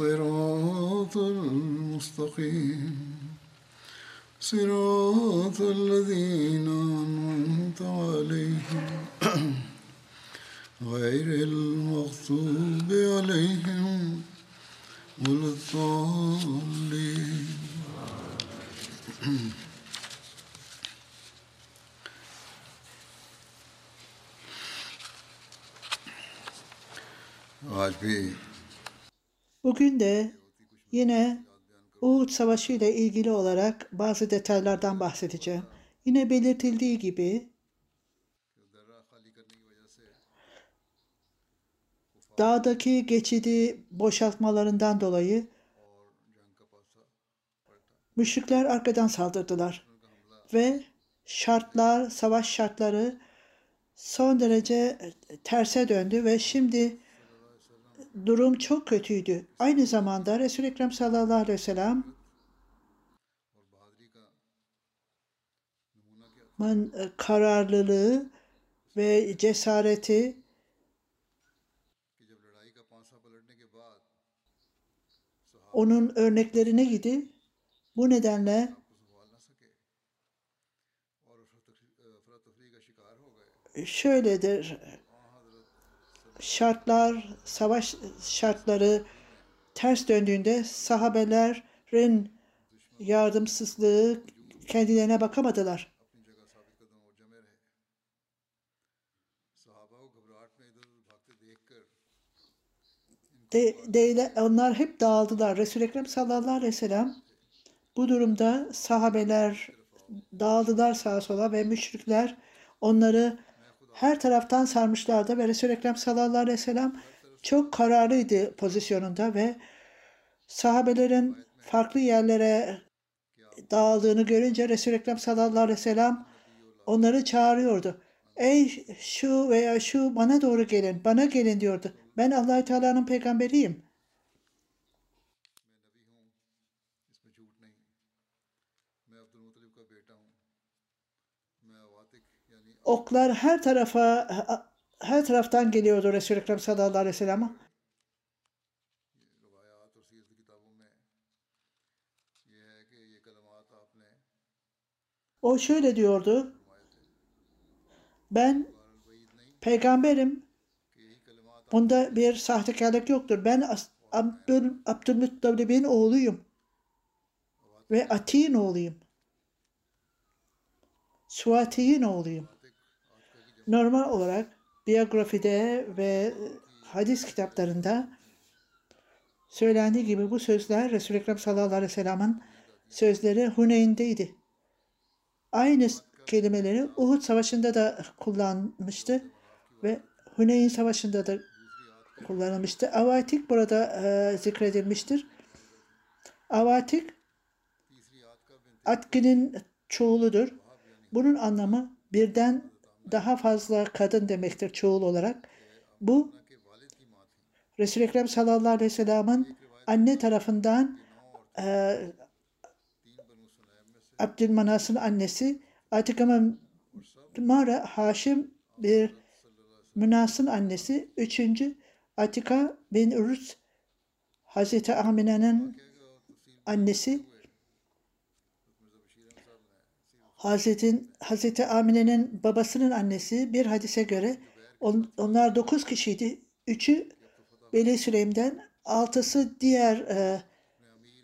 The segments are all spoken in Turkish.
الصراط المستقيم. صراط الذين Bugün de yine Uhud Savaşı ile ilgili olarak bazı detaylardan bahsedeceğim. Yine belirtildiği gibi dağdaki geçidi boşaltmalarından dolayı müşrikler arkadan saldırdılar ve şartlar, savaş şartları son derece terse döndü ve şimdi durum çok kötüydü. Aynı zamanda Resul-i Ekrem sallallahu aleyhi ve sellem e, kararlılığı ve cesareti onun örneklerine gidi. Bu nedenle şöyledir şartlar, savaş şartları ters döndüğünde sahabelerin yardımsızlığı kendilerine bakamadılar. De, deyle, onlar hep dağıldılar. Resul-i Ekrem sallallahu aleyhi ve sellem bu durumda sahabeler dağıldılar sağa sola ve müşrikler onları her taraftan sarmışlardı ve Resul-i Ekrem sallallahu aleyhi ve sellem çok kararlıydı pozisyonunda ve sahabelerin farklı yerlere dağıldığını görünce Resul-i Ekrem sallallahu aleyhi ve sellem onları çağırıyordu. Ey şu veya şu bana doğru gelin, bana gelin diyordu. Ben allah Teala'nın peygamberiyim. Oklar her tarafa her taraftan geliyordu Resul-i Ekrem sallallahu aleyhi ve sellem'e. O şöyle diyordu. Ben peygamberim. Bunda bir sahtekarlık yoktur. Ben Abdül, Abdülmuttalib'in oğluyum. Ve Atin oğluyum. Suati'nin oğluyum. Normal olarak biyografide ve hadis kitaplarında söylendiği gibi bu sözler Resul-i Ekrem sallallahu aleyhi ve sellem'in sözleri Huneyn'deydi. Aynı kelimeleri Uhud Savaşı'nda da kullanmıştı ve Huneyn Savaşı'nda da kullanılmıştı. Avatik burada e, zikredilmiştir. Avatik Atki'nin çoğuludur. Bunun anlamı birden daha fazla kadın demektir çoğul olarak. Bu Resul-i Ekrem sallallahu aleyhi ve sellem'in anne tarafından e, Abdülmanas'ın annesi Atika Mara Haşim bir Münas'ın annesi. Üçüncü Atika bin Urus Hazreti Amine'nin annesi. Hazretin, Hazreti Amine'nin babasının annesi bir hadise göre on, onlar dokuz kişiydi. Üçü Beli Süleym'den, altısı diğer e,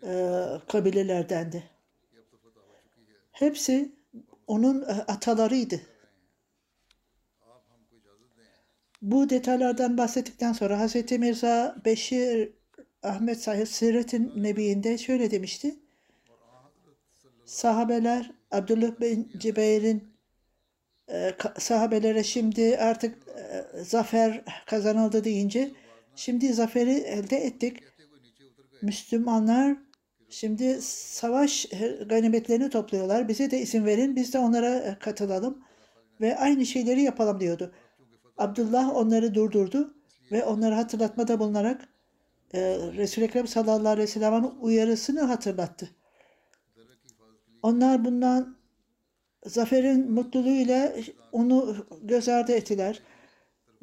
e, kabilelerdendi. Hepsi onun e, atalarıydı. Bu detaylardan bahsettikten sonra Hazreti Mirza Beşir Ahmet Said Siret'in Nebi'inde şöyle demişti. Sahabeler Abdullah bin Cibeyr'in e, sahabelere şimdi artık e, zafer kazanıldı deyince şimdi zaferi elde ettik. Müslümanlar şimdi savaş e, ganimetlerini topluyorlar. Bize de isim verin. Biz de onlara e, katılalım ve aynı şeyleri yapalım diyordu. Abdullah onları durdurdu ve onları hatırlatmada bulunarak e, Resul-i Ekrem sallallahu aleyhi ve sellem'in uyarısını hatırlattı. Onlar bundan zaferin mutluluğuyla onu göz ardı ettiler.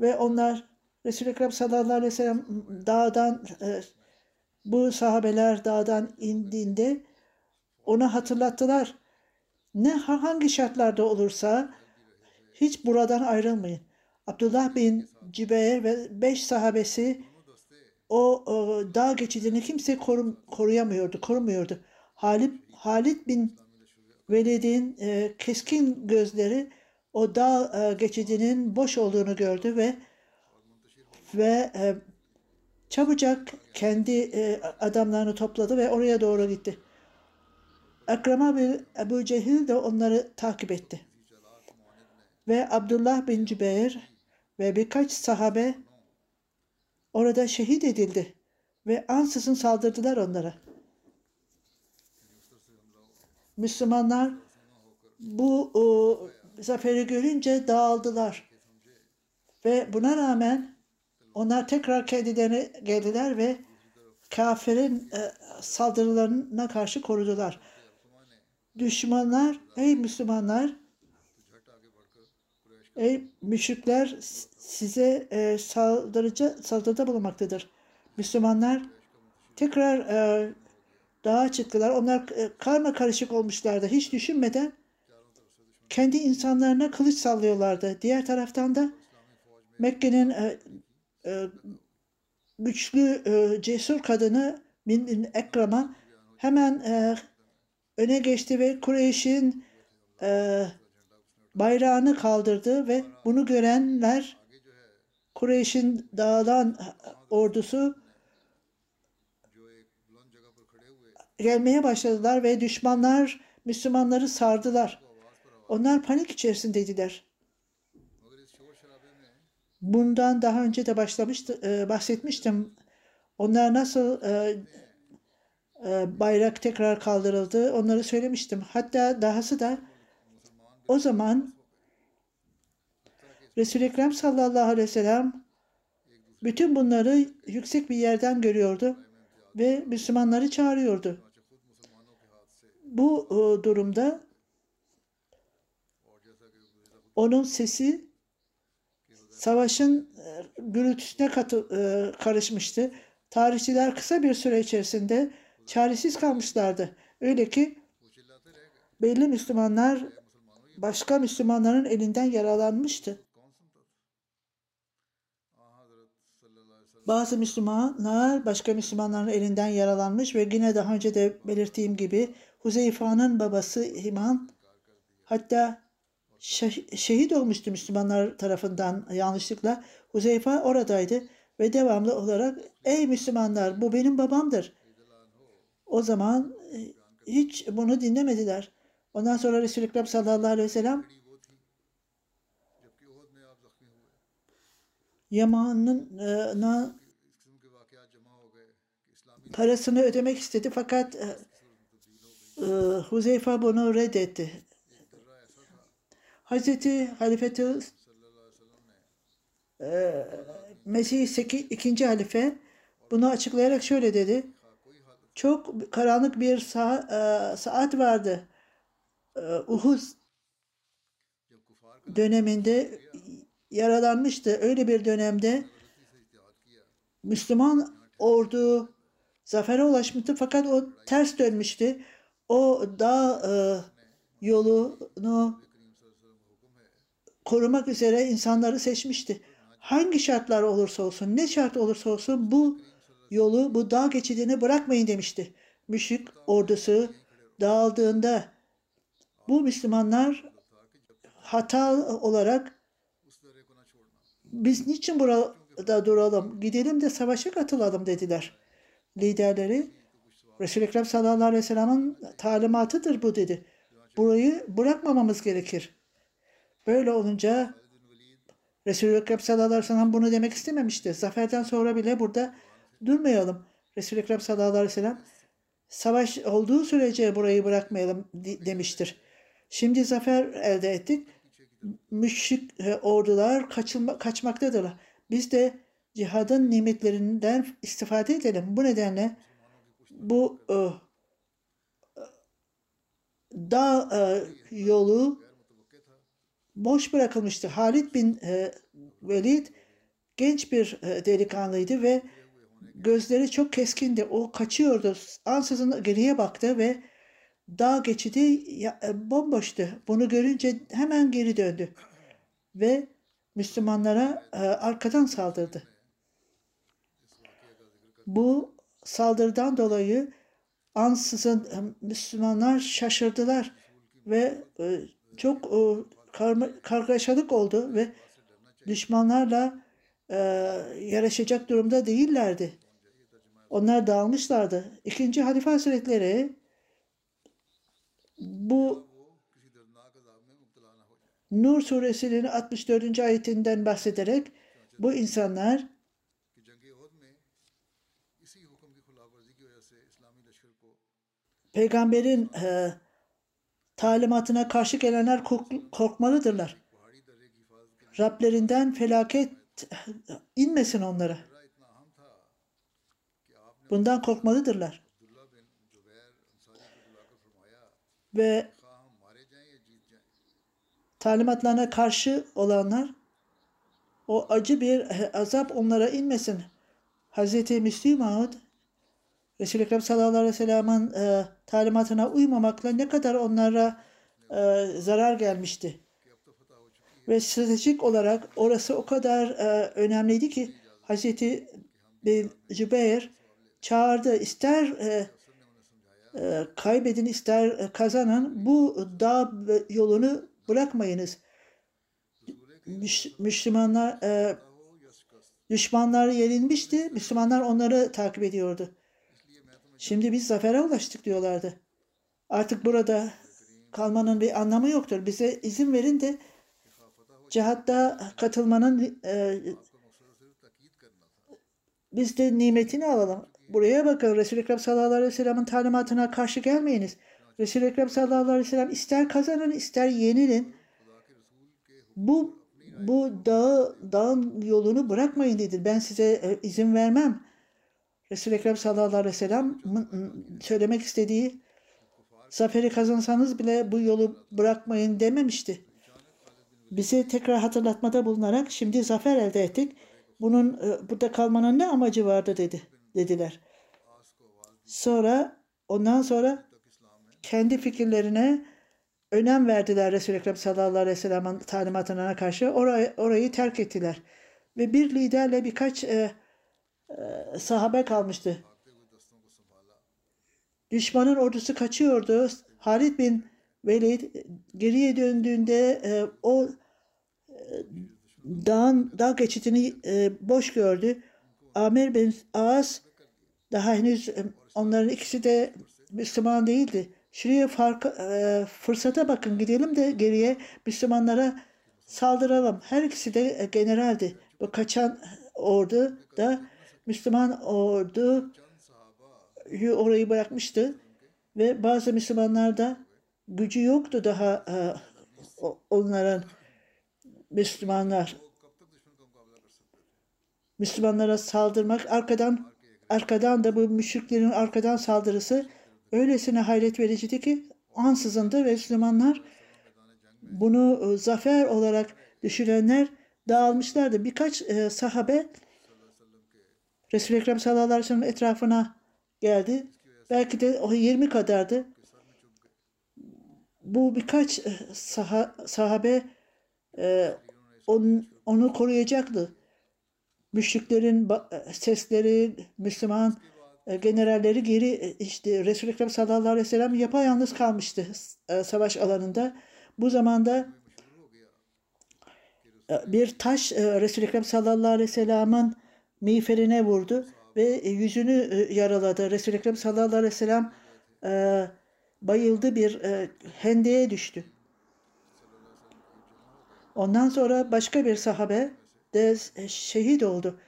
Ve onlar Resul-i Ekrem sallallahu aleyhi ve sellem dağdan e, bu sahabeler dağdan indiğinde ona hatırlattılar. Ne hangi şartlarda olursa hiç buradan ayrılmayın. Abdullah bin Cibeyr ve beş sahabesi o, o dağ geçidini kimse korum, koruyamıyordu, korumuyordu. Halid, Halid bin Velid'in e, keskin gözleri o dağ e, geçidinin boş olduğunu gördü ve ve e, çabucak kendi e, adamlarını topladı ve oraya doğru gitti. Akrama bin Ebu Cehil de onları takip etti. Ve Abdullah bin Cübeyr ve birkaç sahabe orada şehit edildi. Ve ansızın saldırdılar onlara. Müslümanlar bu o, zaferi görünce dağıldılar. Ve buna rağmen onlar tekrar kendilerine geldiler ve kafirin e, saldırılarına karşı korudular. Düşmanlar, ey Müslümanlar, ey müşrikler size e, saldırıcı saldırıda bulunmaktadır. Müslümanlar tekrar e, dağa çıktılar. Onlar e, karma karışık olmuşlardı. Hiç düşünmeden kendi insanlarına kılıç sallıyorlardı. Diğer taraftan da Mekke'nin e, e, güçlü, cesur kadını Min bin Ekram'a hemen öne geçti ve Kureyş'in bayrağını kaldırdı ve bunu görenler Kureyş'in dağılan ordusu gelmeye başladılar ve düşmanlar Müslümanları sardılar. Onlar panik içerisindeydiler. Bundan daha önce de başlamıştı, e, bahsetmiştim. Onlar nasıl e, e, bayrak tekrar kaldırıldı onları söylemiştim. Hatta dahası da o zaman Resul-i Ekrem sallallahu aleyhi ve sellem bütün bunları yüksek bir yerden görüyordu ve Müslümanları çağırıyordu. Bu e, durumda onun sesi savaşın e, gürültüsüne katı, e, karışmıştı. Tarihçiler kısa bir süre içerisinde çaresiz kalmışlardı. Öyle ki belli Müslümanlar başka Müslümanların elinden yaralanmıştı. Bazı Müslümanlar başka Müslümanların elinden yaralanmış ve yine daha önce de belirttiğim gibi Huzeyfa'nın babası Himan hatta şeh şehit olmuştu Müslümanlar tarafından yanlışlıkla. Huzeyfa oradaydı ve devamlı olarak ey Müslümanlar bu benim babamdır. O zaman e, hiç bunu dinlemediler. Ondan sonra Resul-i Ekrem sallallahu aleyhi ve sellem Yaman'ın e, parasını ödemek istedi fakat e, e, Huzeyfa bunu reddetti. Hazreti Halifeti e, Mesih ikinci halife bunu açıklayarak şöyle dedi. Çok karanlık bir e, saat vardı. E, Uhuz döneminde yaralanmıştı. Öyle bir dönemde Müslüman ordu zafere ulaşmıştı fakat o ters dönmüştü o dağ e, yolunu korumak üzere insanları seçmişti. Hangi şartlar olursa olsun, ne şart olursa olsun bu yolu, bu dağ geçidini bırakmayın demişti. Müşrik ordusu dağıldığında bu Müslümanlar hata olarak biz niçin burada duralım, gidelim de savaşa katılalım dediler. Liderleri Resul-i Ekrem sallallahu aleyhi ve sellem'in talimatıdır bu dedi. Burayı bırakmamamız gerekir. Böyle olunca Resul-i Ekrem sallallahu aleyhi ve sellem bunu demek istememişti. Zaferden sonra bile burada durmayalım. Resul-i Ekrem sallallahu aleyhi ve sellem savaş olduğu sürece burayı bırakmayalım de- demiştir. Şimdi zafer elde ettik. Müşrik e, ordular kaçılma, kaçmaktadırlar. Biz de cihadın nimetlerinden istifade edelim. Bu nedenle bu e, dağ e, yolu boş bırakılmıştı. Halid bin e, Velid genç bir e, delikanlıydı ve gözleri çok keskindi. O kaçıyordu. Ansızın geriye baktı ve dağ geçidi ya- e, bomboştu. Bunu görünce hemen geri döndü ve Müslümanlara e, arkadan saldırdı. Bu saldırıdan dolayı ansızın Müslümanlar şaşırdılar ve e, çok e, kargaşalık oldu ve düşmanlarla e, yarışacak durumda değillerdi. Onlar dağılmışlardı. İkinci Halife Hazretleri bu Nur suresinin 64. ayetinden bahsederek bu insanlar peygamberin e, talimatına karşı gelenler korkmalıdırlar. Rablerinden felaket e, inmesin onlara. Bundan korkmalıdırlar. Ve talimatlarına karşı olanlar o acı bir e, azap onlara inmesin. Hz. Müslüman Resul-i Ekrem sallallahu aleyhi ve sellem'in e, talimatına uymamakla ne kadar onlara e, zarar gelmişti. Ve stratejik olarak orası o kadar e, önemliydi ki Hazreti bin Cübeyr çağırdı. İster e, e, kaybedin ister e, kazanın bu dağ yolunu bırakmayınız. Müş- Müslümanlar e, düşmanlar yenilmişti. Müslümanlar onları takip ediyordu. Şimdi biz zafere ulaştık diyorlardı. Artık burada kalmanın bir anlamı yoktur. Bize izin verin de cihatta katılmanın e, biz de nimetini alalım. Buraya bakın Resul-i Ekrem sallallahu aleyhi ve sellem'in talimatına karşı gelmeyiniz. Resul-i Ekrem sallallahu aleyhi ve sellem ister kazanın ister yenilin. Bu bu dağı, dağın yolunu bırakmayın dedi. Ben size e, izin vermem. Resul-i Ekrem sallallahu aleyhi ve sellem söylemek istediği zaferi kazansanız bile bu yolu bırakmayın dememişti. Bize tekrar hatırlatmada bulunarak şimdi zafer elde ettik. Bunun e, burada kalmanın ne amacı vardı dedi dediler. Sonra ondan sonra kendi fikirlerine önem verdiler Resul-i Ekrem sallallahu aleyhi ve sellem'in talimatına karşı. Orayı, orayı terk ettiler. Ve bir liderle birkaç e, sahabe kalmıştı. Düşmanın ordusu kaçıyordu. Halid bin Velid geriye döndüğünde e, o e, dağın dağ geçitini e, boş gördü. Amir bin As daha henüz onların ikisi de Müslüman değildi. Şuraya fark, fırsata bakın gidelim de geriye Müslümanlara saldıralım. Her ikisi de generaldi. Bu kaçan ordu da Müslüman ordu orayı bırakmıştı ve bazı Müslümanlar da gücü yoktu daha e, onların Müslümanlar Müslümanlara saldırmak arkadan arkadan da bu müşriklerin arkadan saldırısı öylesine hayret vericiydi ki ansızındı ve Müslümanlar bunu e, zafer olarak düşünenler dağılmışlardı. Birkaç e, sahabe Resul-i Ekrem sallallahu aleyhi ve sellem etrafına geldi. Belki de o 20 kadardı. Bu birkaç e, saha, sahabe e, on- onu koruyacaktı. müşriklerin ba- sesleri, Müslüman e, generalleri geri işte Resul-i Ekrem sallallahu aleyhi ve sellem yapayalnız kalmıştı e, savaş alanında. Bu zamanda bir taş Resul-i Ekrem sallallahu aleyhi ve sellem'in miğferine vurdu ve e, yüzünü e, yaraladı. Resul-i Ekrem sallallahu aleyhi ve sellem e, bayıldı bir e, hendeye düştü. Ondan sonra başka bir sahabe de e, şehit oldu.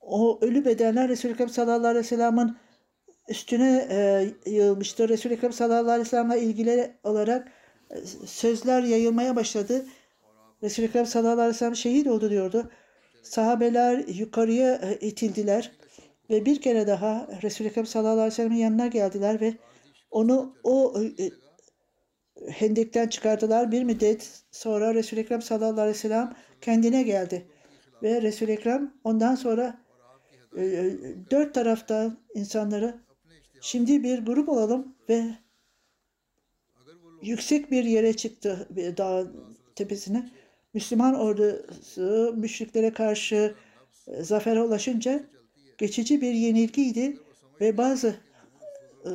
O ölü bedenler Resul-i Ekrem sallallahu aleyhi ve sellem'in üstüne e, yığılmıştı. Resul-i Ekrem sallallahu aleyhi ve sellem'le ilgili olarak e, sözler yayılmaya başladı. Resul-i Ekrem sallallahu aleyhi ve sellem şehit oldu diyordu. Sahabeler yukarıya e, itildiler ve bir kere daha Resul-i Ekrem sallallahu aleyhi ve sellem'in yanına geldiler ve onu o e, hendekten çıkardılar. Bir müddet sonra Resul-i Ekrem sallallahu aleyhi ve sellem kendine geldi. Ve Resul-i Ekrem ondan sonra e, e, dört taraftan insanları şimdi bir grup olalım ve yüksek bir yere çıktı bir dağın tepesine. Müslüman ordusu müşriklere karşı e, zafere ulaşınca geçici bir yenilgiydi ve bazı e,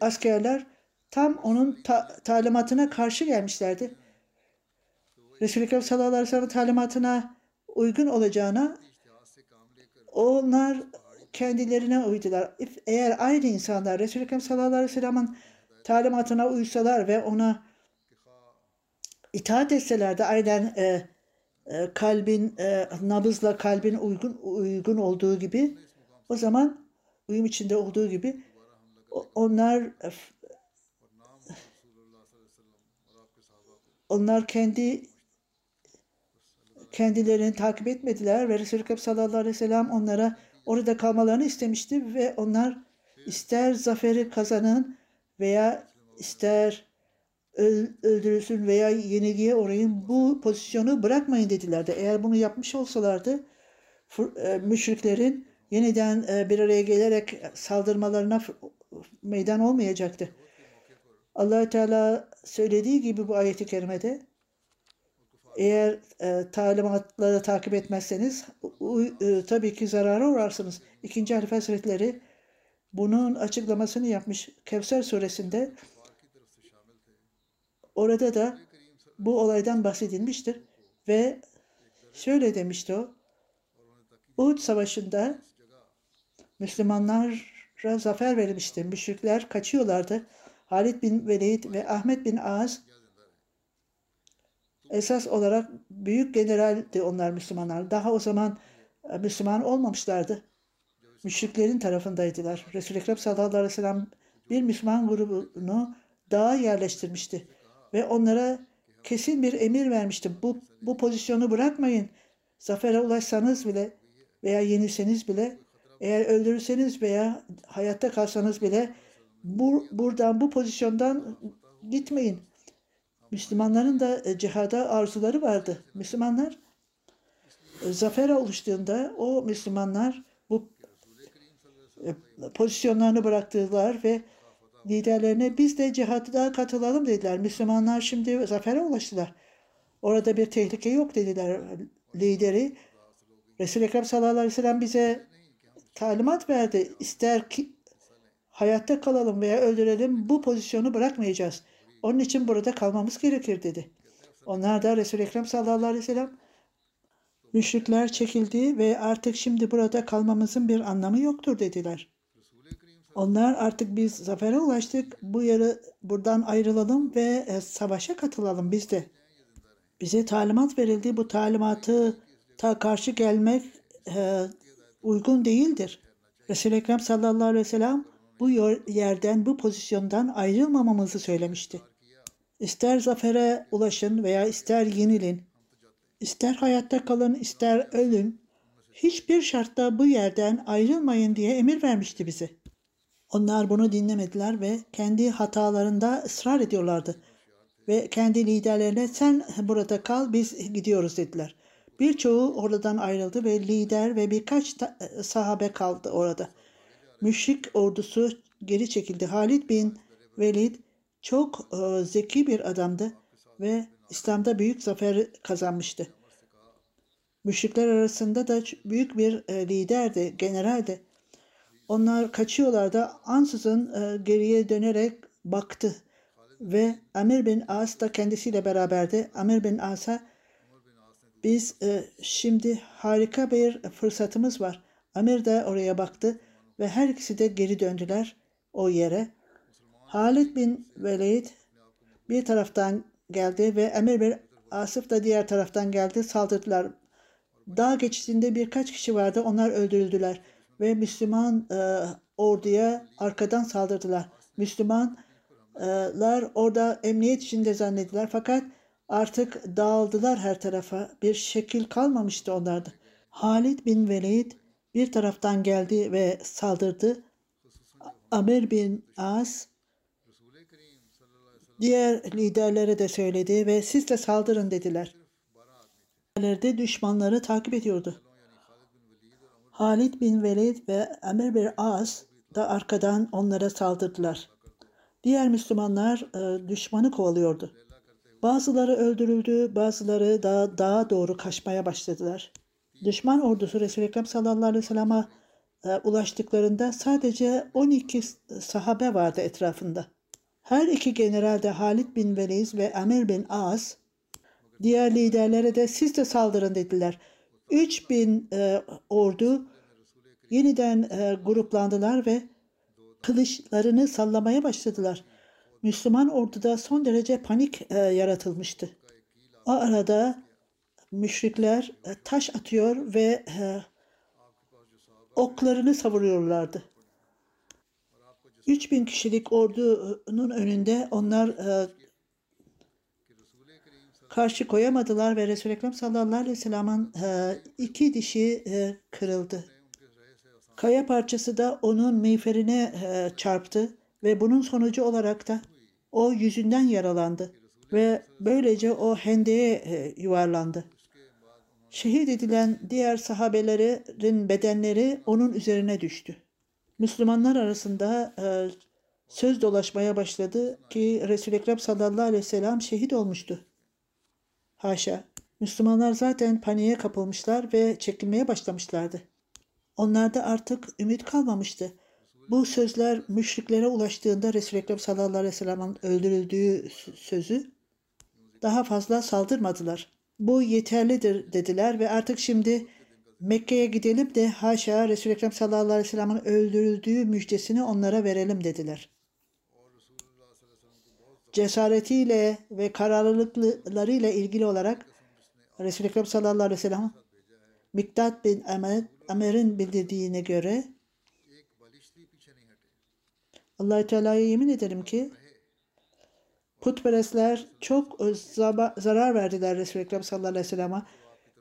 askerler tam onun ta- talimatına karşı gelmişlerdi. Resul-i Ekrem sallallahu aleyhi ve talimatına uygun olacağına onlar kendilerine uydular. Eğer aynı insanlar Resul-i Ekrem sallallahu aleyhi ve talimatına uysalar ve ona itaat etselerdi aynen e, e, kalbin e, nabızla kalbin uygun uygun olduğu gibi o zaman uyum içinde olduğu gibi onlar e, onlar kendi kendilerini takip etmediler ve Resulü Ekrem sallallahu aleyhi ve sellem onlara orada kalmalarını istemişti ve onlar ister zaferi kazanın veya ister öldürülsün veya yenilgiye uğrayın bu pozisyonu bırakmayın dedilerdi. Eğer bunu yapmış olsalardı e, müşriklerin yeniden e, bir araya gelerek saldırmalarına meydan olmayacaktı. allah Teala söylediği gibi bu ayeti kerimede eğer e, talimatları takip etmezseniz u- e, tabii ki zarara uğrarsınız. İkinci Halife Hazretleri bunun açıklamasını yapmış Kevser suresinde. Orada da bu olaydan bahsedilmiştir ve şöyle demişti o. Uhud Savaşı'nda Müslümanlara zafer verilmişti. Müşrikler kaçıyorlardı. Halid bin Velid ve Ahmet bin Az esas olarak büyük generaldi onlar Müslümanlar. Daha o zaman e, Müslüman olmamışlardı. Müşriklerin tarafındaydılar. Resul-i Ekrem sallallahu aleyhi ve sellem bir Müslüman grubunu dağa yerleştirmişti. Ve onlara kesin bir emir vermişti. Bu, bu pozisyonu bırakmayın. Zafere ulaşsanız bile veya yenilseniz bile eğer öldürürseniz veya hayatta kalsanız bile bu, buradan bu pozisyondan gitmeyin. Müslümanların da e, cihada arzuları vardı. Müslümanlar e, zafer oluştuğunda o Müslümanlar bu e, pozisyonlarını bıraktılar ve liderlerine biz de cihada katılalım dediler. Müslümanlar şimdi zafere ulaştılar. Orada bir tehlike yok dediler lideri. Resul-i Ekrem sallallahu aleyhi ve sellem bize talimat verdi. İster ki hayatta kalalım veya öldürelim bu pozisyonu bırakmayacağız. Onun için burada kalmamız gerekir dedi. Onlar da Resul-i Ekrem sallallahu aleyhi ve sellem müşrikler çekildi ve artık şimdi burada kalmamızın bir anlamı yoktur dediler. Onlar artık biz zafere ulaştık. Bu yarı buradan ayrılalım ve e, savaşa katılalım biz de. Bize talimat verildi. Bu talimatı ta karşı gelmek e, uygun değildir. Resul-i Ekrem sallallahu aleyhi ve sellem bu yerden, bu pozisyondan ayrılmamamızı söylemişti. İster zafere ulaşın veya ister yenilin, ister hayatta kalın, ister ölün, hiçbir şartta bu yerden ayrılmayın diye emir vermişti bize. Onlar bunu dinlemediler ve kendi hatalarında ısrar ediyorlardı. Ve kendi liderlerine sen burada kal biz gidiyoruz dediler. Birçoğu oradan ayrıldı ve lider ve birkaç sahabe kaldı orada. Müşrik ordusu geri çekildi. Halid bin Velid çok e, zeki bir adamdı ve İslam'da büyük zafer kazanmıştı. Müşrikler arasında da büyük bir e, liderdi, generaldi. Onlar kaçıyorlardı. Ansızın e, geriye dönerek baktı. Ve Amir bin As da kendisiyle beraberdi. Amir bin As'a biz e, şimdi harika bir fırsatımız var. Amir de oraya baktı ve her ikisi de geri döndüler o yere. Halid bin Velid bir taraftan geldi ve Amir bin Asif da diğer taraftan geldi saldırdılar. Dağ geçişinde birkaç kişi vardı. Onlar öldürüldüler ve Müslüman e, orduya arkadan saldırdılar. Müslümanlar orada emniyet içinde zannettiler fakat artık dağıldılar her tarafa. Bir şekil kalmamıştı onlarda. Halid bin Velid bir taraftan geldi ve saldırdı. Amir bin As diğer liderlere de söyledi ve siz de saldırın dediler. Liderler düşmanları takip ediyordu. Halid bin Velid ve Amir bin As da arkadan onlara saldırdılar. Diğer Müslümanlar e, düşmanı kovalıyordu. Bazıları öldürüldü, bazıları da dağa doğru kaçmaya başladılar. Düşman ordusu Resul-i Ekrem sallallahu aleyhi ve sellem'e e, ulaştıklarında sadece 12 sahabe vardı etrafında. Her iki general de Halid bin Velid ve Amir bin As diğer liderlere de siz de saldırın dediler. 3000 e, ordu yeniden e, gruplandılar ve kılıçlarını sallamaya başladılar. Müslüman orduda son derece panik e, yaratılmıştı. O arada müşrikler e, taş atıyor ve e, oklarını savuruyorlardı. 3000 kişilik ordunun önünde onlar e, karşı koyamadılar ve Resul-i Ekrem sallallahu aleyhi ve sellem'in e, iki dişi e, kırıldı. Kaya parçası da onun miğferine e, çarptı ve bunun sonucu olarak da o yüzünden yaralandı ve böylece o hendeye e, yuvarlandı. Şehit edilen diğer sahabelerin bedenleri onun üzerine düştü. Müslümanlar arasında e, söz dolaşmaya başladı ki Resul-i Ekrem sallallahu aleyhi ve sellem şehit olmuştu. Haşa. Müslümanlar zaten paniğe kapılmışlar ve çekilmeye başlamışlardı. Onlarda artık ümit kalmamıştı. Bu sözler müşriklere ulaştığında Resul-i Ekrem sallallahu aleyhi ve sellem'in öldürüldüğü sözü daha fazla saldırmadılar. Bu yeterlidir dediler ve artık şimdi Mekke'ye gidelim de haşa Resul-i Ekrem sallallahu aleyhi ve sellem'in öldürüldüğü müjdesini onlara verelim dediler. Cesaretiyle ve kararlılıklarıyla ilgili olarak Resul-i Ekrem sallallahu aleyhi ve sellem Miktat bin Amer, Amer'in bildirdiğine göre allah Teala'ya yemin ederim ki putperestler çok zarar verdiler Resul-i Ekrem sallallahu aleyhi ve sellem'e.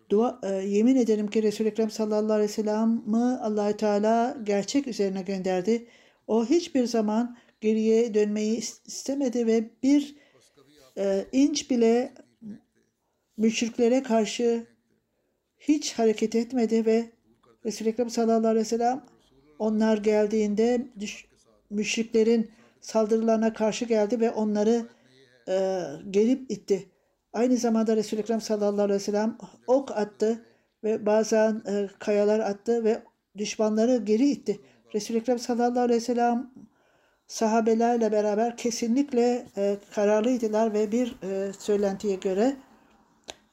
Dua, e, yemin ederim ki Resul-i Ekrem sallallahu aleyhi ve sellem'i allah Teala gerçek üzerine gönderdi. O hiçbir zaman geriye dönmeyi istemedi ve bir e, inç bile müşriklere karşı hiç hareket etmedi ve Resul-i Ekrem sallallahu aleyhi ve sellem onlar geldiğinde düş, müşriklerin saldırılarına karşı geldi ve onları e, gelip itti. Aynı zamanda Resul-i Ekrem sallallahu aleyhi ve sellem ok attı ve bazen e, kayalar attı ve düşmanları geri itti. Resul-i Ekrem sallallahu aleyhi ve sellem sahabelerle beraber kesinlikle e, kararlıydılar ve bir e, söylentiye göre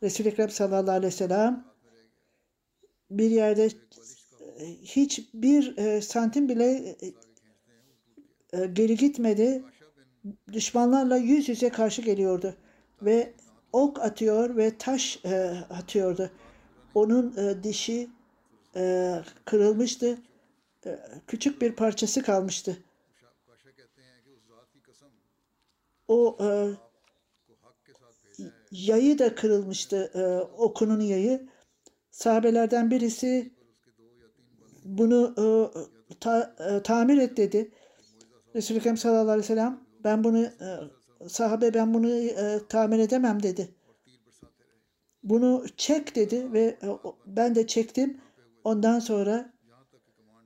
Resul-i Ekrem sallallahu aleyhi ve sellem bir yerde e, hiçbir e, santim bile e, e, geri gitmedi. Düşmanlarla yüz yüze karşı geliyordu ve ok atıyor ve taş e, atıyordu. Onun e, dişi e, kırılmıştı. E, küçük bir parçası kalmıştı. O e, yayı da kırılmıştı. E, okunun yayı. Sahabelerden birisi bunu e, ta, e, tamir et dedi. Resul-i Ekrem sallallahu aleyhi ve sellem ben bunu e, sahabe ben bunu e, tamir edemem dedi. Bunu çek dedi ve e, ben de çektim. Ondan sonra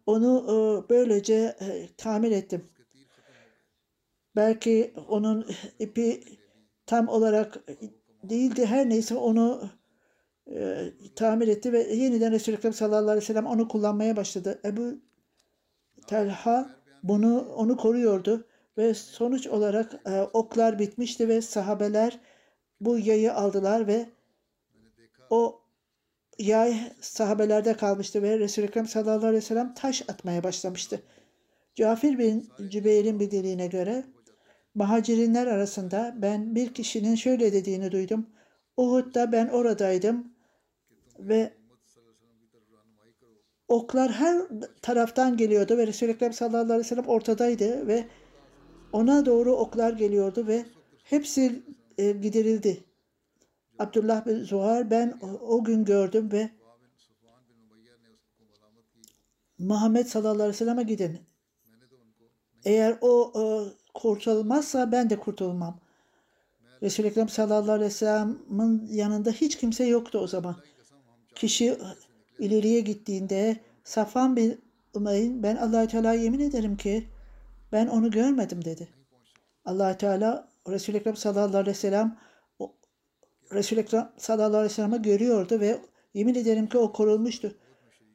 onu e, böylece e, tamir ettim. Belki onun ipi tam olarak değildi her neyse onu e, tamir etti ve yeniden Resul-i Ekrem sallallahu aleyhi ve sellem onu kullanmaya başladı. Ebu Talha bunu onu koruyordu ve sonuç olarak e, oklar bitmişti ve sahabeler bu yayı aldılar ve o yay sahabelerde kalmıştı ve Resul-i Ekrem sallallahu aleyhi ve sellem taş atmaya başlamıştı. Cafir bin Cübeyr'in bildirdiğine göre Muhacirinler arasında ben bir kişinin şöyle dediğini duydum. Uhud'da ben oradaydım ve oklar her taraftan geliyordu ve Resul-i Ekrem sallallahu aleyhi ve sellem ortadaydı ve ona doğru oklar geliyordu ve hepsi e, giderildi. Abdullah bin Zuhar ben o, o gün gördüm ve Muhammed sallallahu aleyhi ve sellem'e gidin. Eğer o e, kurtulmazsa ben de kurtulmam. Resul-i Ekrem sallallahu aleyhi ve sellem'in yanında hiç kimse yoktu o zaman. Kişi ileriye gittiğinde Safan bin Umayr ben allah Teala yemin ederim ki ben onu görmedim dedi. allah Teala Resul-i Ekrem sallallahu aleyhi ve sellem Resul-i Ekrem sallallahu aleyhi ve sellem'i görüyordu ve yemin ederim ki o korunmuştu.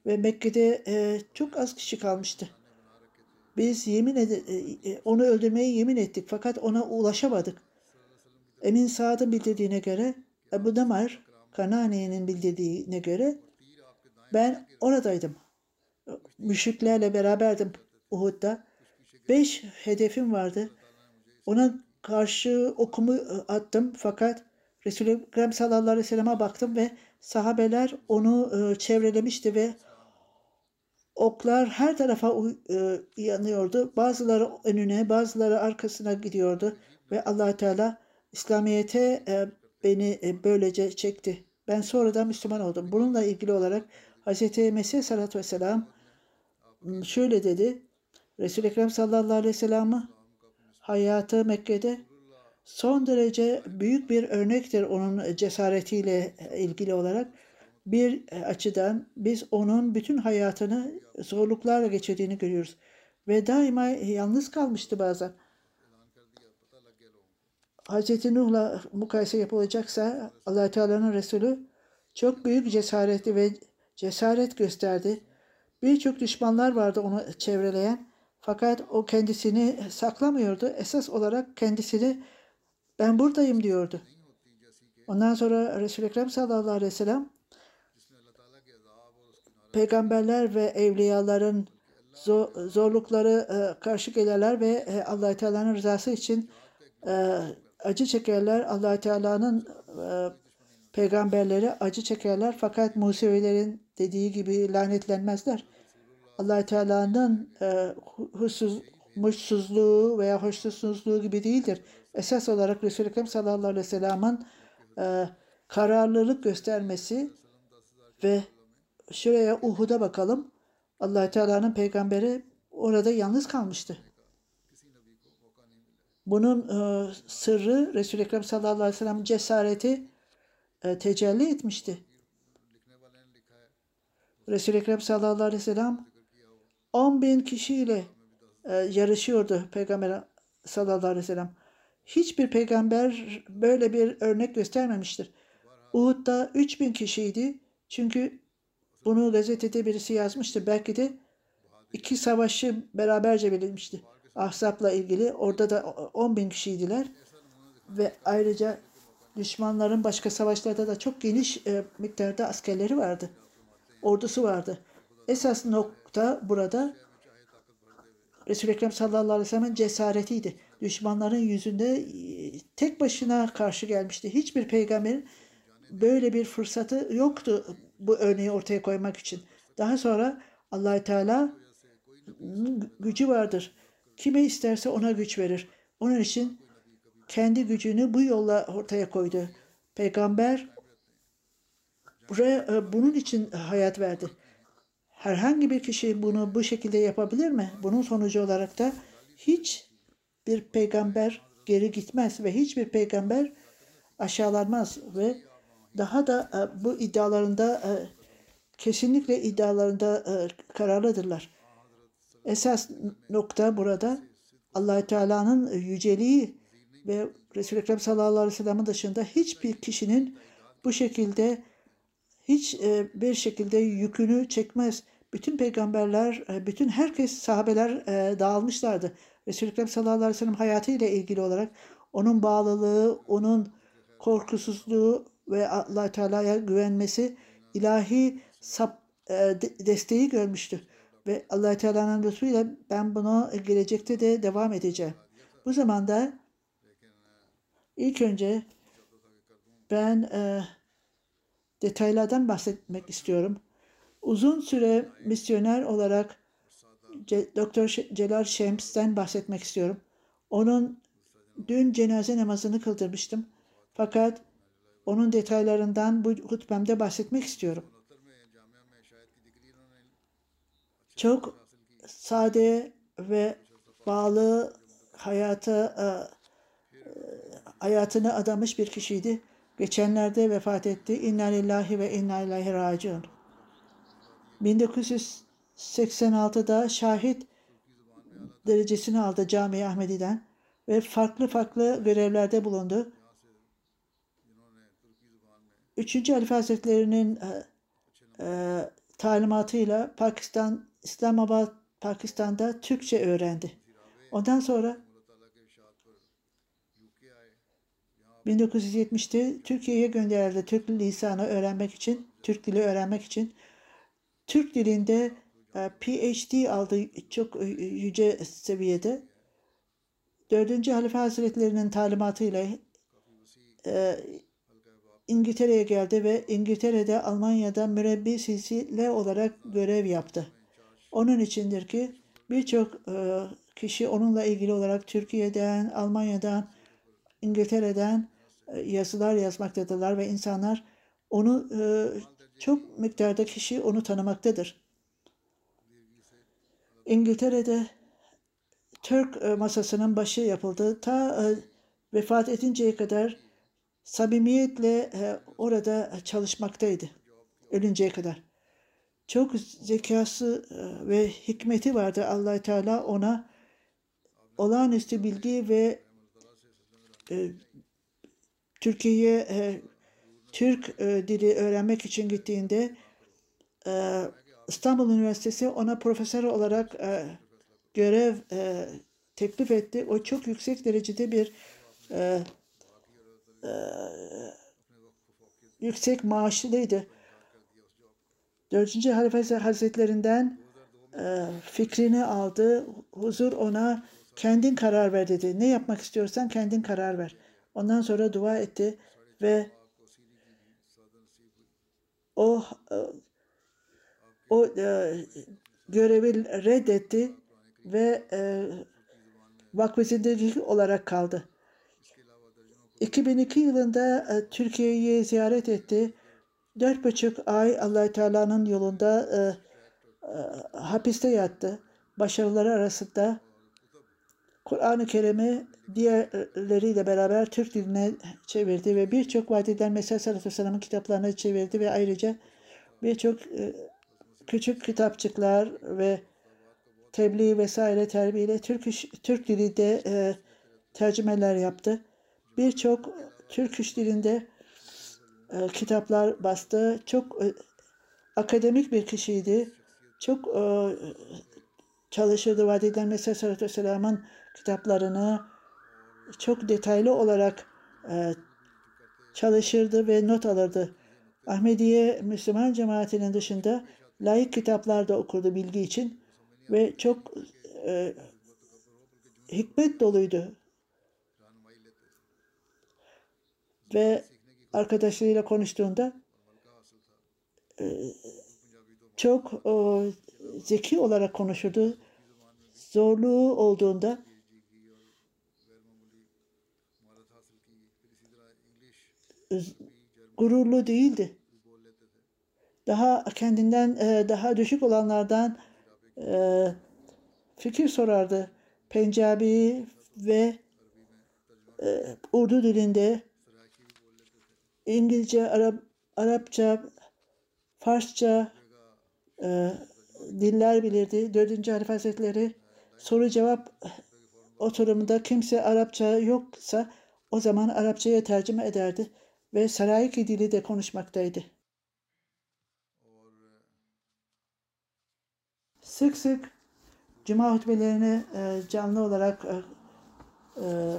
Ve Mekke'de e, çok az kişi kalmıştı. Biz yemin ed- e, onu öldürmeye yemin ettik fakat ona ulaşamadık. Emin Saad'ın bildirdiğine göre Ebu Damar Kanani'nin bildirdiğine göre ben oradaydım. Müşriklerle beraberdim Uhud'da. Beş hedefim vardı. Ona karşı okumu attım fakat Resul-i Ekrem sallallahu aleyhi ve sellem'e baktım ve sahabeler onu çevrelemişti ve oklar her tarafa yanıyordu. Bazıları önüne, bazıları arkasına gidiyordu ve allah Teala İslamiyet'e beni böylece çekti. Ben sonradan Müslüman oldum. Bununla ilgili olarak Hz. Mesih sallallahu vesselam şöyle dedi. Resul-i Ekrem sallallahu aleyhi ve sellem'in hayatı Mekke'de son derece büyük bir örnektir onun cesaretiyle ilgili olarak. Bir açıdan biz onun bütün hayatını zorluklarla geçirdiğini görüyoruz. Ve daima yalnız kalmıştı bazen. Hz. Nuh'la mukayese yapılacaksa allah Teala'nın Resulü çok büyük cesareti ve cesaret gösterdi. Birçok düşmanlar vardı onu çevreleyen. Fakat o kendisini saklamıyordu. Esas olarak kendisini ben buradayım diyordu. Ondan sonra Resul-i Ekrem sallallahu aleyhi ve sellem peygamberler ve evliyaların zorlukları karşı gelirler ve allah Teala'nın rızası için acı çekerler. allah Teala'nın peygamberleri acı çekerler fakat Musevilerin dediği gibi lanetlenmezler. allah Teala'nın huysuz, mutsuzluğu veya hoşnutsuzluğu gibi değildir. Esas olarak Resul-i Ekrem sallallahu aleyhi ve sellem'in kararlılık göstermesi ve şuraya Uhud'a bakalım. allah Teala'nın peygamberi orada yalnız kalmıştı. Bunun e, sırrı Resul-i Ekrem sallallahu aleyhi ve sellem cesareti e, tecelli etmişti. Resul-i Ekrem sallallahu aleyhi ve sellem 10 bin kişiyle e, yarışıyordu Peygamber sallallahu aleyhi ve sellem. Hiçbir peygamber böyle bir örnek göstermemiştir. Uhud'da 3 bin kişiydi. Çünkü bunu gazetede birisi yazmıştı. Belki de iki savaşı beraberce verilmişti. Ahzap'la ilgili orada da 10 bin kişiydiler. Ve ayrıca düşmanların başka savaşlarda da çok geniş e, miktarda askerleri vardı. Ordusu vardı. Esas nokta burada Resul-i Ekrem sallallahu aleyhi ve sellem'in cesaretiydi. Düşmanların yüzünde tek başına karşı gelmişti. Hiçbir peygamberin böyle bir fırsatı yoktu bu örneği ortaya koymak için. Daha sonra allah Teala gücü vardır. Kime isterse ona güç verir. Onun için kendi gücünü bu yolla ortaya koydu. Peygamber buraya bunun için hayat verdi. Herhangi bir kişi bunu bu şekilde yapabilir mi? Bunun sonucu olarak da hiç bir peygamber geri gitmez ve hiçbir peygamber aşağılanmaz ve daha da bu iddialarında kesinlikle iddialarında kararlıdırlar. Esas nokta burada allah Teala'nın yüceliği ve Resul-i Ekrem sallallahu aleyhi ve sellem'in dışında hiçbir kişinin bu şekilde hiç e, bir şekilde yükünü çekmez. Bütün peygamberler, e, bütün herkes sahabeler e, dağılmışlardı. Resul-i Ekrem sallallahu aleyhi ve sellem hayatıyla ilgili olarak onun bağlılığı, onun korkusuzluğu ve allah Teala'ya güvenmesi ilahi sap, e, de- desteği görmüştü. Ve allah Teala'nın lütfuyla ben bunu gelecekte de devam edeceğim. Bu zamanda ilk önce ben e, detaylardan bahsetmek istiyorum. Uzun süre misyoner olarak Doktor Celal Şems'ten bahsetmek istiyorum. Onun dün cenaze namazını kıldırmıştım. Fakat onun detaylarından bu hutbemde bahsetmek istiyorum. Çok sade ve bağlı hayata e, e, hayatını adamış bir kişiydi. Geçenlerde vefat etti. İnna lillahi ve inna ileyhi raciun. 1986'da şahit derecesini aldı Cami Ahmedi'den ve farklı farklı görevlerde bulundu. Üçüncü Halife Hazretleri'nin e, e, talimatıyla Pakistan, İslamabad, Pakistan'da Türkçe öğrendi. Ondan sonra 1970'te Türkiye'ye gönderildi Türk lisanı öğrenmek için, Türk dili öğrenmek için. Türk dilinde e, PhD aldı çok e, yüce seviyede. Dördüncü Halife Hazretleri'nin talimatıyla e, İngiltere'ye geldi ve İngiltere'de Almanya'da mürebbi silsile olarak görev yaptı. Onun içindir ki birçok e, kişi onunla ilgili olarak Türkiye'den, Almanya'dan, İngiltere'den e, yazılar yazmaktadırlar ve insanlar onu e, çok miktarda kişi onu tanımaktadır. İngiltere'de Türk masasının başı yapıldı. Ta vefat edinceye kadar samimiyetle orada çalışmaktaydı. Ölünceye kadar. Çok zekası e, ve hikmeti vardı allah Teala ona olağanüstü bilgi ve e, Türkiye'ye Türk e, dili öğrenmek için gittiğinde İstanbul Üniversitesi ona profesör olarak görev teklif etti. O çok yüksek derecede bir e, yüksek maaşlıydı. Dördüncü Halife Hazretlerinden e, fikrini aldı. Huzur ona kendin karar ver dedi. Ne yapmak istiyorsan kendin karar ver. Ondan sonra dua etti ve o e, o e, görevi reddetti ve e, vakfezindeki olarak kaldı. 2002 yılında e, Türkiye'yi ziyaret etti. Dört buçuk ay allah Teala'nın yolunda e, e, hapiste yattı. Başarıları arasında Kur'an-ı Kerim'i diğerleriyle beraber Türk diline çevirdi ve birçok vadiden Mesih Sallallahu Aleyhi ve Sellem'in kitaplarını çevirdi ve ayrıca birçok e, küçük kitapçıklar ve tebliğ vesaire terbiyeyle Türk, Türk dilinde e, tercümeler yaptı. Birçok Türk iş dilinde e, kitaplar bastı. Çok e, akademik bir kişiydi. Çok e, çalışırdı. Vadiden Mesih Sallallahu Aleyhi ve Sellem'in kitaplarını çok detaylı olarak e, çalışırdı ve not alırdı. Ahmediye Müslüman cemaatinin dışında layık kitaplar da okurdu bilgi için ve çok e, hikmet doluydu. Ve arkadaşlarıyla konuştuğunda e, çok o, zeki olarak konuşurdu. Zorluğu olduğunda gururlu değildi. Daha kendinden e, daha düşük olanlardan e, fikir sorardı. Pencabi ve e, Urdu dilinde İngilizce, Arap, Arapça, Farsça e, diller bilirdi. Dördüncü harf hazretleri soru cevap oturumunda kimse Arapça yoksa o zaman Arapçaya tercüme ederdi ve Sarayiki dili de konuşmaktaydı. Sık sık cuma hutbelerini e, canlı olarak e, e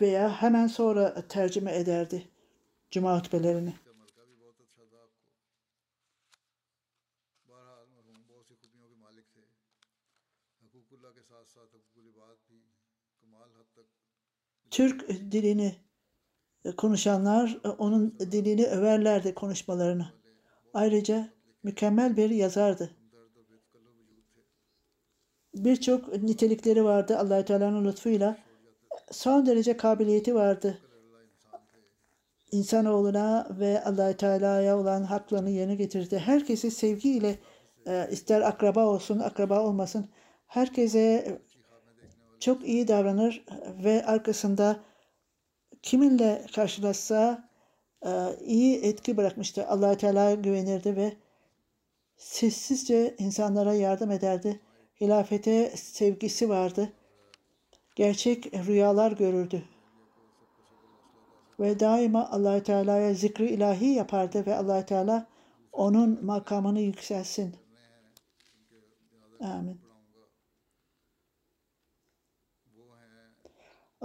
veya hemen sonra tercüme ederdi cuma hutbelerini. Türk dilini konuşanlar e, onun dilini överlerdi konuşmalarını. Ayrıca mükemmel bir yazardı. Birçok nitelikleri vardı allah Teala'nın lütfuyla. Son derece kabiliyeti vardı. İnsanoğluna ve allah Teala'ya olan haklarını yerine getirdi. Herkesi sevgiyle e, ister akraba olsun, akraba olmasın, herkese çok iyi davranır ve arkasında kiminle karşılaşsa e, iyi etki bırakmıştı. allah Teala'ya güvenirdi ve sessizce insanlara yardım ederdi. Hilafete sevgisi vardı. Gerçek rüyalar görürdü. Ve daima allah Teala'ya zikri ilahi yapardı ve allah Teala onun makamını yükselsin. Amin.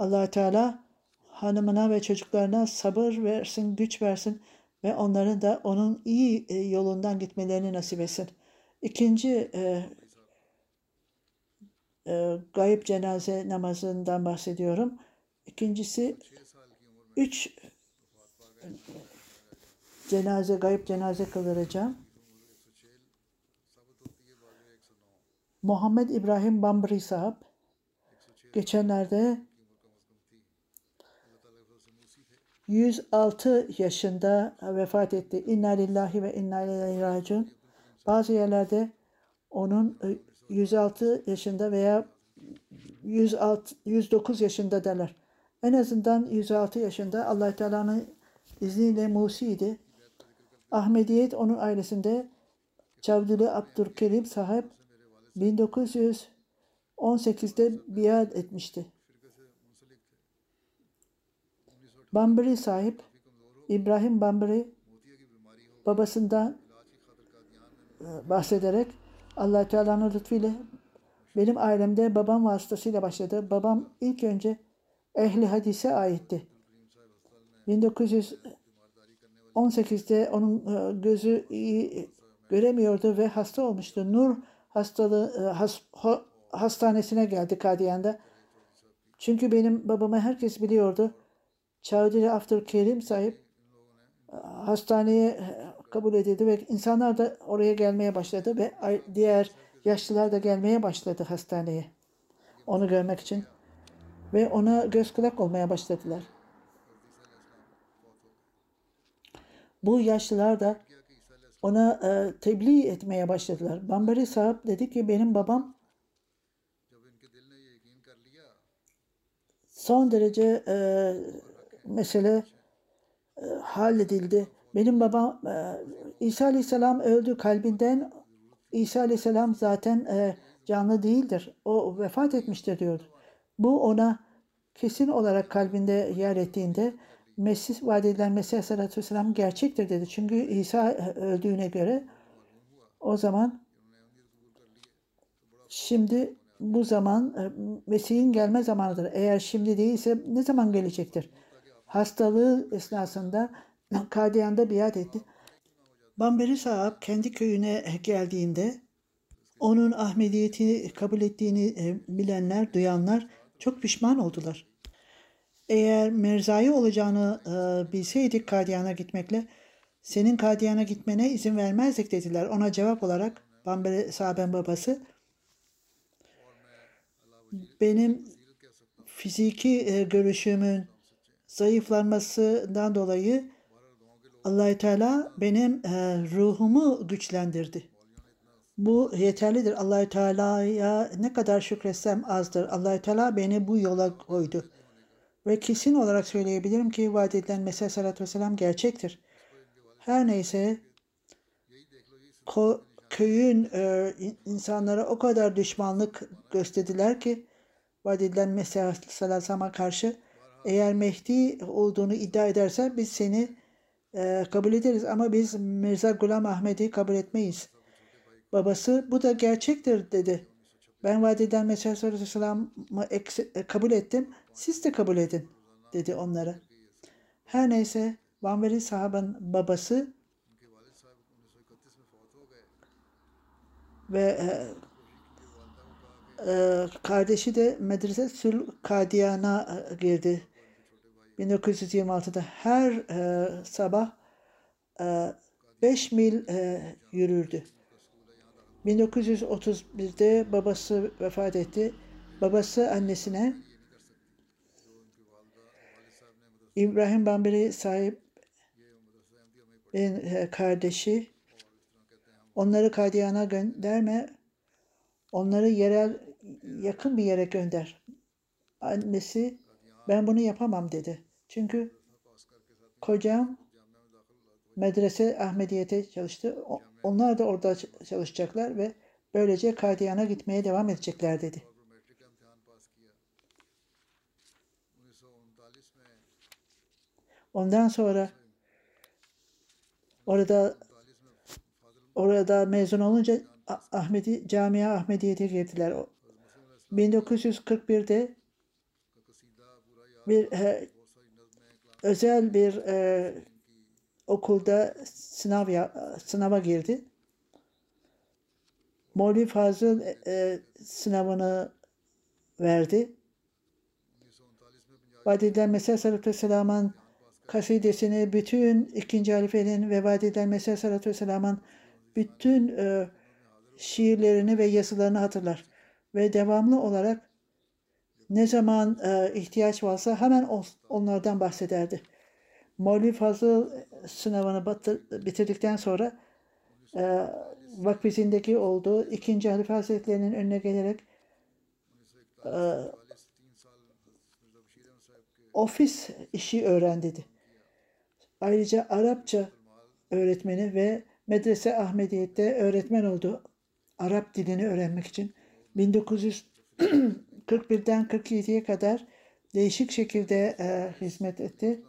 allah Teala hanımına ve çocuklarına sabır versin, güç versin ve onların da onun iyi e, yolundan gitmelerini nasip etsin. İkinci e, e, gayip cenaze namazından bahsediyorum. İkincisi üç cenaze, gayip cenaze kıldıracağım. Muhammed İbrahim Bambri sahab geçenlerde 106 yaşında vefat etti. İnna lillahi ve inna ileyhi raciun. Bazı yerlerde onun e, 106 yaşında veya 106, 109 yaşında derler. En azından 106 yaşında allah Teala'nın izniyle Musi'ydi. Ahmediyet onun ailesinde Çavdili Abdülkerim sahip 1918'de biat etmişti. Bambari sahip İbrahim Bambari babasından e, bahsederek allah Teala'nın lütfuyla benim ailemde babam vasıtasıyla başladı. Babam ilk önce ehli hadise aitti. 1918'de onun e, gözü iyi göremiyordu ve hasta olmuştu. Nur hastalığı e, has, hastanesine geldi Kadiyan'da. Çünkü benim babamı herkes biliyordu. Çağdiri After Kerim sahip e, hastaneye kabul edildi ve insanlar da oraya gelmeye başladı ve diğer yaşlılar da gelmeye başladı hastaneye. Onu görmek için ve ona göz kulak olmaya başladılar. Bu yaşlılar da ona e, tebliğ etmeye başladılar. Bambari sahip dedi ki benim babam son derece e, mesele e, halledildi. Benim babam e, İsa Aleyhisselam öldü kalbinden. İsa Aleyhisselam zaten e, canlı değildir. O vefat etmiştir diyordu. Bu ona kesin olarak kalbinde yer ettiğinde Mesih vaat edilen Mesih Aleyhisselatü Vesselam gerçektir dedi. Çünkü İsa öldüğüne göre o zaman şimdi bu zaman Mesih'in gelme zamanıdır. Eğer şimdi değilse ne zaman gelecektir? Hastalığı esnasında Kadiyan'da biat etti. Bamberi Sahab kendi köyüne geldiğinde onun Ahmediyeti kabul ettiğini bilenler, duyanlar çok pişman oldular. Eğer merzai olacağını e, bilseydik Kadiyan'a gitmekle senin Kadiyan'a gitmene izin vermezdik dediler. Ona cevap olarak Bamberi Sahaben babası benim fiziki e, görüşümün zayıflanmasından dolayı allah Teala benim e, ruhumu güçlendirdi. Bu yeterlidir. allah Teala'ya ne kadar şükretsem azdır. allah Teala beni bu yola koydu. Ve kesin olarak söyleyebilirim ki vaat edilen Mesih Aleyhisselatü Vesselam gerçektir. Her neyse köyün e, insanlara o kadar düşmanlık gösterdiler ki vaat edilen Mesih Aleyhisselatü karşı eğer Mehdi olduğunu iddia edersen biz seni e, kabul ederiz ama biz Mirza Gulam Ahmet'i kabul etmeyiz. Babası bu da gerçektir dedi. Ben vaat eden Mesih Aleyhisselam'ı e, kabul ettim. Siz de kabul edin dedi onlara. Her neyse Vanveri sahabın babası ve e, e, kardeşi de medrese Sül Kadiyana e, girdi. 1926'da her e, sabah e, mil e, yürürdü. 1931'de babası vefat etti. Babası annesine İbrahim Bambari sahip kardeşi onları Kadiyan'a gönderme onları yerel yakın bir yere gönder. Annesi ben bunu yapamam dedi. Çünkü kocam medrese Ahmediyete çalıştı. Onlar da orada çalışacaklar ve böylece Kadiyan'a gitmeye devam edecekler dedi. Ondan sonra orada orada mezun olunca Ahmedi Camia Ahmediye'ye girdiler. 1941'de bir he, özel bir e, okulda sınav ya- sınava girdi. Mevlevi Fazıl e, e, sınavını verdi. Vadiden Mesih Sallallahu Aleyhi ve Sellem'in kasidesini bütün ikinci halifenin ve Vadiden Mesih Sallallahu Aleyhi ve Sellem'in bütün e, şiirlerini ve yazılarını hatırlar. Ve devamlı olarak ne zaman e, ihtiyaç varsa hemen onlardan bahsederdi. Mevlevi Fazıl sınavını bitirdikten sonra e, vakfizindeki olduğu ikinci halife hazretlerinin önüne gelerek e, ofis işi öğren dedi. Ayrıca Arapça öğretmeni ve Medrese Ahmediyet'te öğretmen oldu. Arap dilini öğrenmek için. 1941'den 47'ye kadar değişik şekilde e, hizmet etti.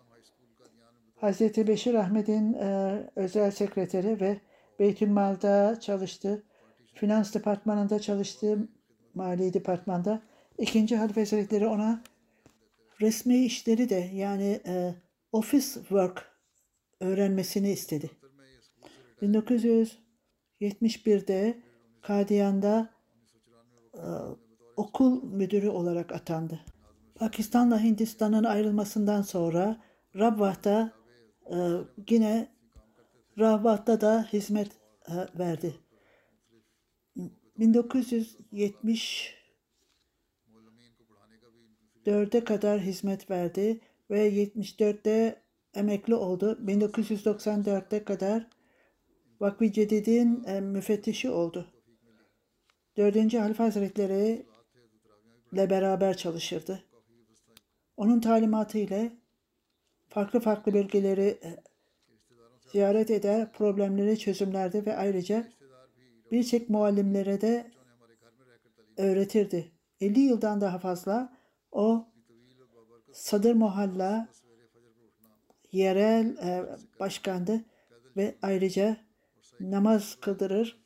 Hazreti Beşir Ahmet'in e, özel sekreteri ve Beytülmal'da çalıştı. Finans departmanında çalıştı. Mali departmanda. İkinci Halife Hazretleri ona resmi işleri de yani e, office work öğrenmesini istedi. 1971'de Kadiyan'da e, okul müdürü olarak atandı. Pakistan'la Hindistan'ın ayrılmasından sonra Rabwah'ta e, yine Rabwah'ta da hizmet verdi. 1970 4'e kadar hizmet verdi ve 74'te emekli oldu. 1994'te kadar Vakfı Cedid'in e, müfettişi oldu. 4. Halife Hazretleri ile beraber çalışırdı. Onun talimatı ile farklı farklı bölgeleri e, ziyaret eder, problemleri çözümlerdi ve ayrıca birçok muallimlere de öğretirdi. 50 yıldan daha fazla o Sadır Muhalla yerel e, başkandı ve ayrıca namaz kıldırır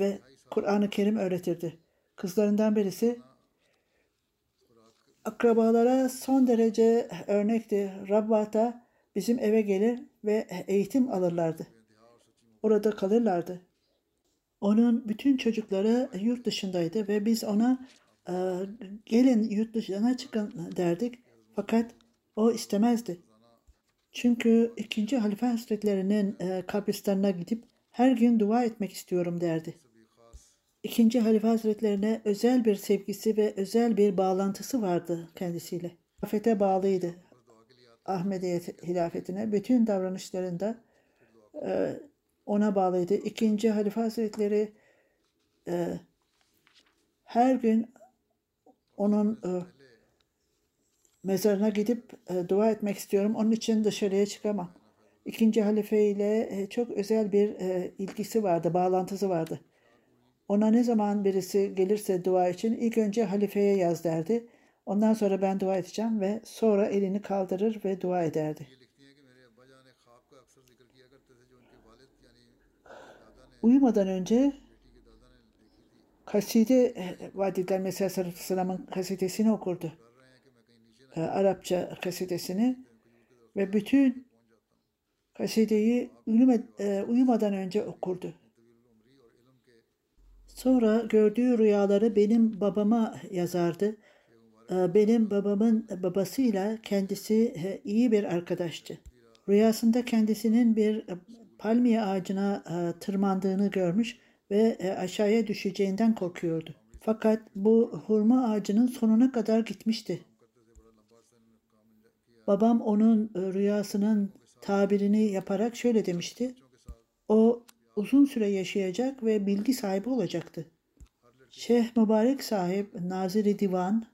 ve Kur'an-ı Kerim öğretirdi. Kızlarından birisi akrabalara son derece örnekti. Rabbata bizim eve gelir ve eğitim alırlardı. Orada kalırlardı. Onun bütün çocukları yurt dışındaydı ve biz ona e, gelin yurt dışına çıkın derdik. Fakat o istemezdi. Çünkü ikinci halife hazretlerinin e, kabristanına gidip her gün dua etmek istiyorum derdi. İkinci halife hazretlerine özel bir sevgisi ve özel bir bağlantısı vardı kendisiyle. Hilafete bağlıydı. Ahmediye hilafetine bütün davranışlarında e, ona bağlıydı. İkinci halife hazretleri e, her gün onun e, mezarına gidip e, dua etmek istiyorum. Onun için dışarıya çıkamam. İkinci halife ile e, çok özel bir e, ilgisi vardı, bağlantısı vardı. Ona ne zaman birisi gelirse dua için ilk önce halifeye yaz derdi. Ondan sonra ben dua edeceğim ve sonra elini kaldırır ve dua ederdi. Uyumadan önce kaside Vadidel Mesih Sarıfı kasidesini okurdu. Ee, Arapça kasidesini ve bütün kasideyi e, uyumadan önce okurdu. Sonra gördüğü rüyaları benim babama yazardı. E, Benim babamın babasıyla kendisi iyi bir arkadaştı. Rüyasında kendisinin bir e, palmiye ağacına e, tırmandığını görmüş ve e, aşağıya düşeceğinden korkuyordu. Fakat bu hurma ağacının sonuna kadar gitmişti. Babam onun rüyasının tabirini yaparak şöyle demişti. O uzun süre yaşayacak ve bilgi sahibi olacaktı. Şeyh Mübarek sahip Naziri Divan,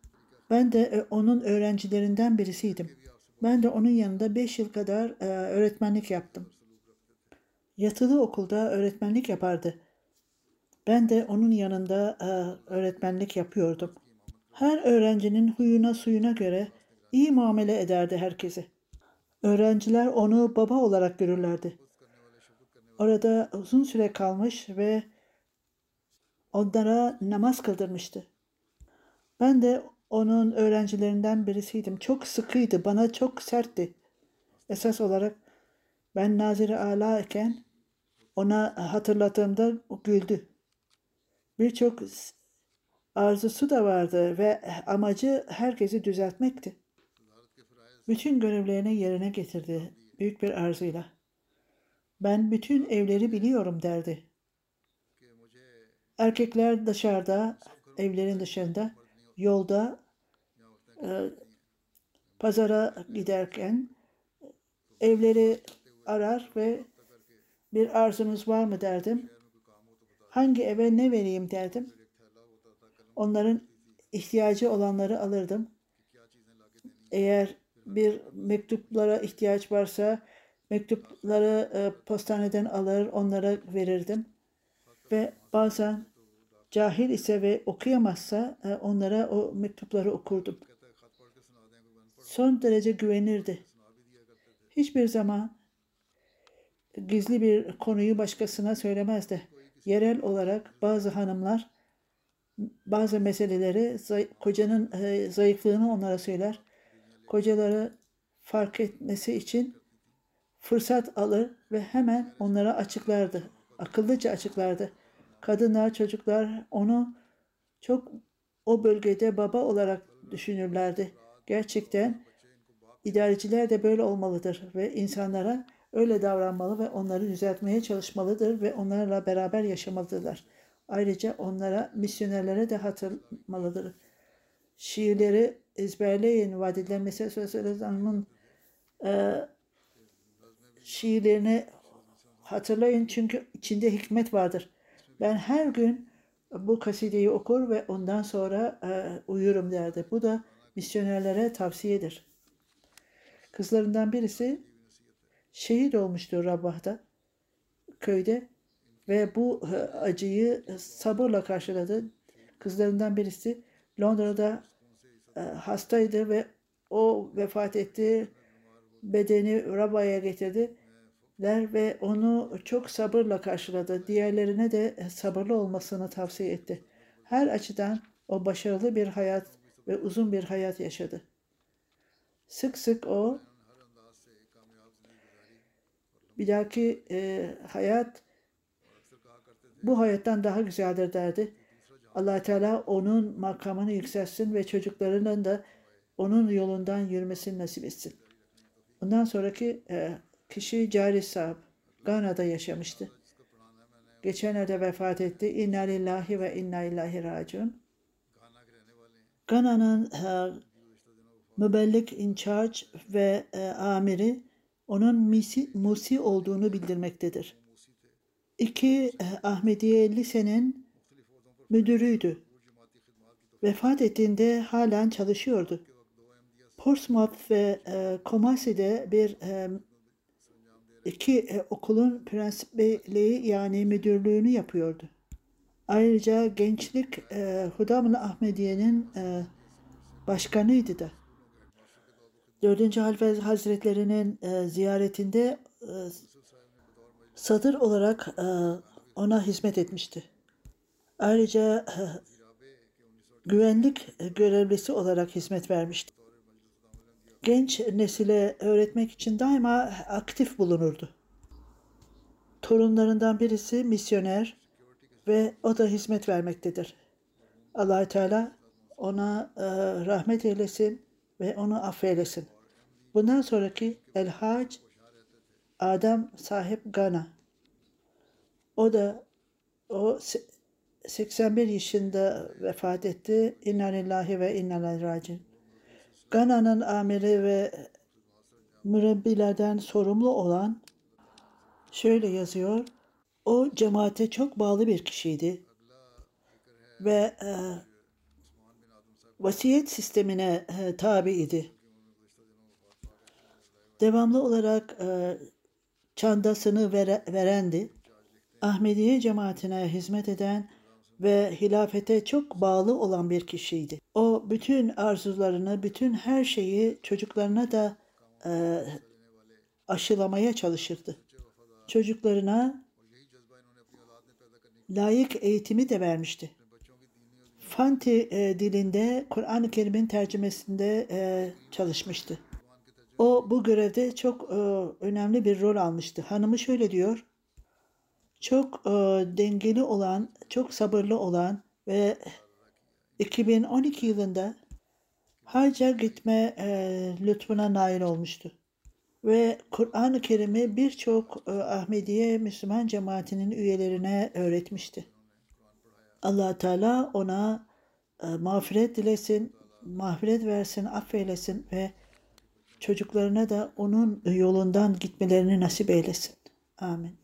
ben de e, onun öğrencilerinden birisiydim. Ben de onun yanında 5 yıl kadar e, öğretmenlik yaptım. Yatılı okulda öğretmenlik yapardı. Ben de onun yanında e, öğretmenlik yapıyordum. Her öğrencinin huyuna suyuna göre iyi muamele ederdi herkese. Öğrenciler onu baba olarak görürlerdi. Orada uzun süre kalmış ve onlara namaz kıldırmıştı. Ben de onun öğrencilerinden birisiydim. Çok sıkıydı, bana çok sertti. Esas olarak ben Nazire Ala iken ona hatırlattığımda güldü. Birçok arzusu da vardı ve amacı herkesi düzeltmekti. Bütün görevlerini yerine getirdi büyük bir arzuyla. Ben bütün evleri biliyorum derdi. Erkekler dışarıda, evlerin dışında, yolda, e, pazara giderken evleri arar ve bir arzunuz var mı derdim. Hangi eve ne vereyim derdim. Onların ihtiyacı olanları alırdım. Eğer bir mektuplara ihtiyaç varsa mektupları e, postaneden alır onlara verirdim. Ve bazen cahil ise ve okuyamazsa e, onlara o mektupları okurdum. Son derece güvenirdi. Hiçbir zaman gizli bir konuyu başkasına söylemezdi. Yerel olarak bazı hanımlar bazı meseleleri kocanın e, zayıflığını onlara söyler. Kocaları fark etmesi için fırsat alır ve hemen onlara açıklardı. Akıllıca açıklardı. Kadınlar, çocuklar onu çok o bölgede baba olarak düşünürlerdi. Gerçekten idareciler de böyle olmalıdır ve insanlara öyle davranmalı ve onları düzeltmeye çalışmalıdır ve onlarla beraber yaşamalıdırlar. Ayrıca onlara, misyonerlere de hatırlamalıdır. Şiirleri ezberleyin. Vadiler Mesih Sözlerinin e, şiirlerini hatırlayın çünkü içinde hikmet vardır. Ben her gün bu kasideyi okur ve ondan sonra e, uyurum derdi. Bu da misyonerlere tavsiyedir. Kızlarından birisi şehit olmuştu Rabbah'ta, köyde ve bu e, acıyı sabırla karşıladı. Kızlarından birisi Londra'da e, hastaydı ve o vefat etti. Bedeni Rabba'ya getirdiler ve onu çok sabırla karşıladı. Diğerlerine de sabırlı olmasını tavsiye etti. Her açıdan o başarılı bir hayat ve uzun bir hayat yaşadı. Sık sık o bir dahaki e, hayat bu hayattan daha güzeldir derdi. allah Teala onun makamını yükseltsin ve çocuklarının da onun yolundan yürümesini nasip etsin. Ondan sonraki e, kişi Cari Sahab. Gana'da yaşamıştı. Geçenlerde vefat etti. İnna lillahi ve inna ilahi raciun. Gana'nın e, mübellik in charge ve e, amiri onun misi, musi olduğunu bildirmektedir. İki e, Ahmediye lisenin müdürüydü. Vefat ettiğinde halen çalışıyordu. Portsmouth ve e, Kumasi'de bir e, iki e, okulun prensipliği yani müdürlüğünü yapıyordu. Ayrıca gençlik e, Hudamlı Ahmediye'nin e, başkanıydı da. Dördüncü Halife Hazretleri'nin e, ziyaretinde e, sadır olarak e, ona hizmet etmişti. Ayrıca güvenlik görevlisi olarak hizmet vermişti. Genç nesile öğretmek için daima aktif bulunurdu. Torunlarından birisi misyoner ve o da hizmet vermektedir. allah Teala ona e, rahmet eylesin ve onu affeylesin. Bundan sonraki El Hac Adem sahip Gana. O da o 81 yaşında vefat etti. İnna lillahi ve inna ileyhi raciun. Gana'nın amiri ve mürebbilerden sorumlu olan şöyle yazıyor. O cemaate çok bağlı bir kişiydi. Ve e, vasiyet sistemine e, tabi idi. Devamlı olarak e, çandasını vere, verendi. Ahmediye cemaatine hizmet eden ve hilafete çok bağlı olan bir kişiydi. O bütün arzularını, bütün her şeyi çocuklarına da e, aşılamaya çalışırdı. Çocuklarına layık eğitimi de vermişti. Fanti e, dilinde Kur'an-ı Kerim'in tercümesinde e, çalışmıştı. O bu görevde çok e, önemli bir rol almıştı. Hanımı şöyle diyor. Çok e, dengeli olan, çok sabırlı olan ve 2012 yılında hacca gitme e, lütfuna nail olmuştu. Ve Kur'an-ı Kerim'i birçok e, Ahmediye Müslüman cemaatinin üyelerine öğretmişti. allah Teala ona e, mağfiret dilesin, mağfiret versin, affeylesin ve çocuklarına da onun yolundan gitmelerini nasip eylesin. Amin.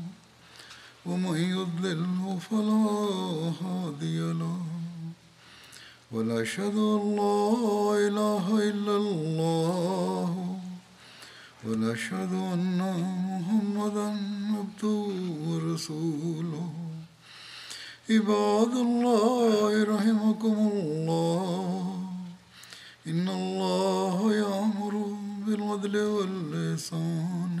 ومن يضلله فلا هادي له. ونشهد أن لا إله إلا الله. ونشهد أن محمدا عبده ورسوله. عباد الله رحمكم الله. إن الله يأمر بالعدل واللسان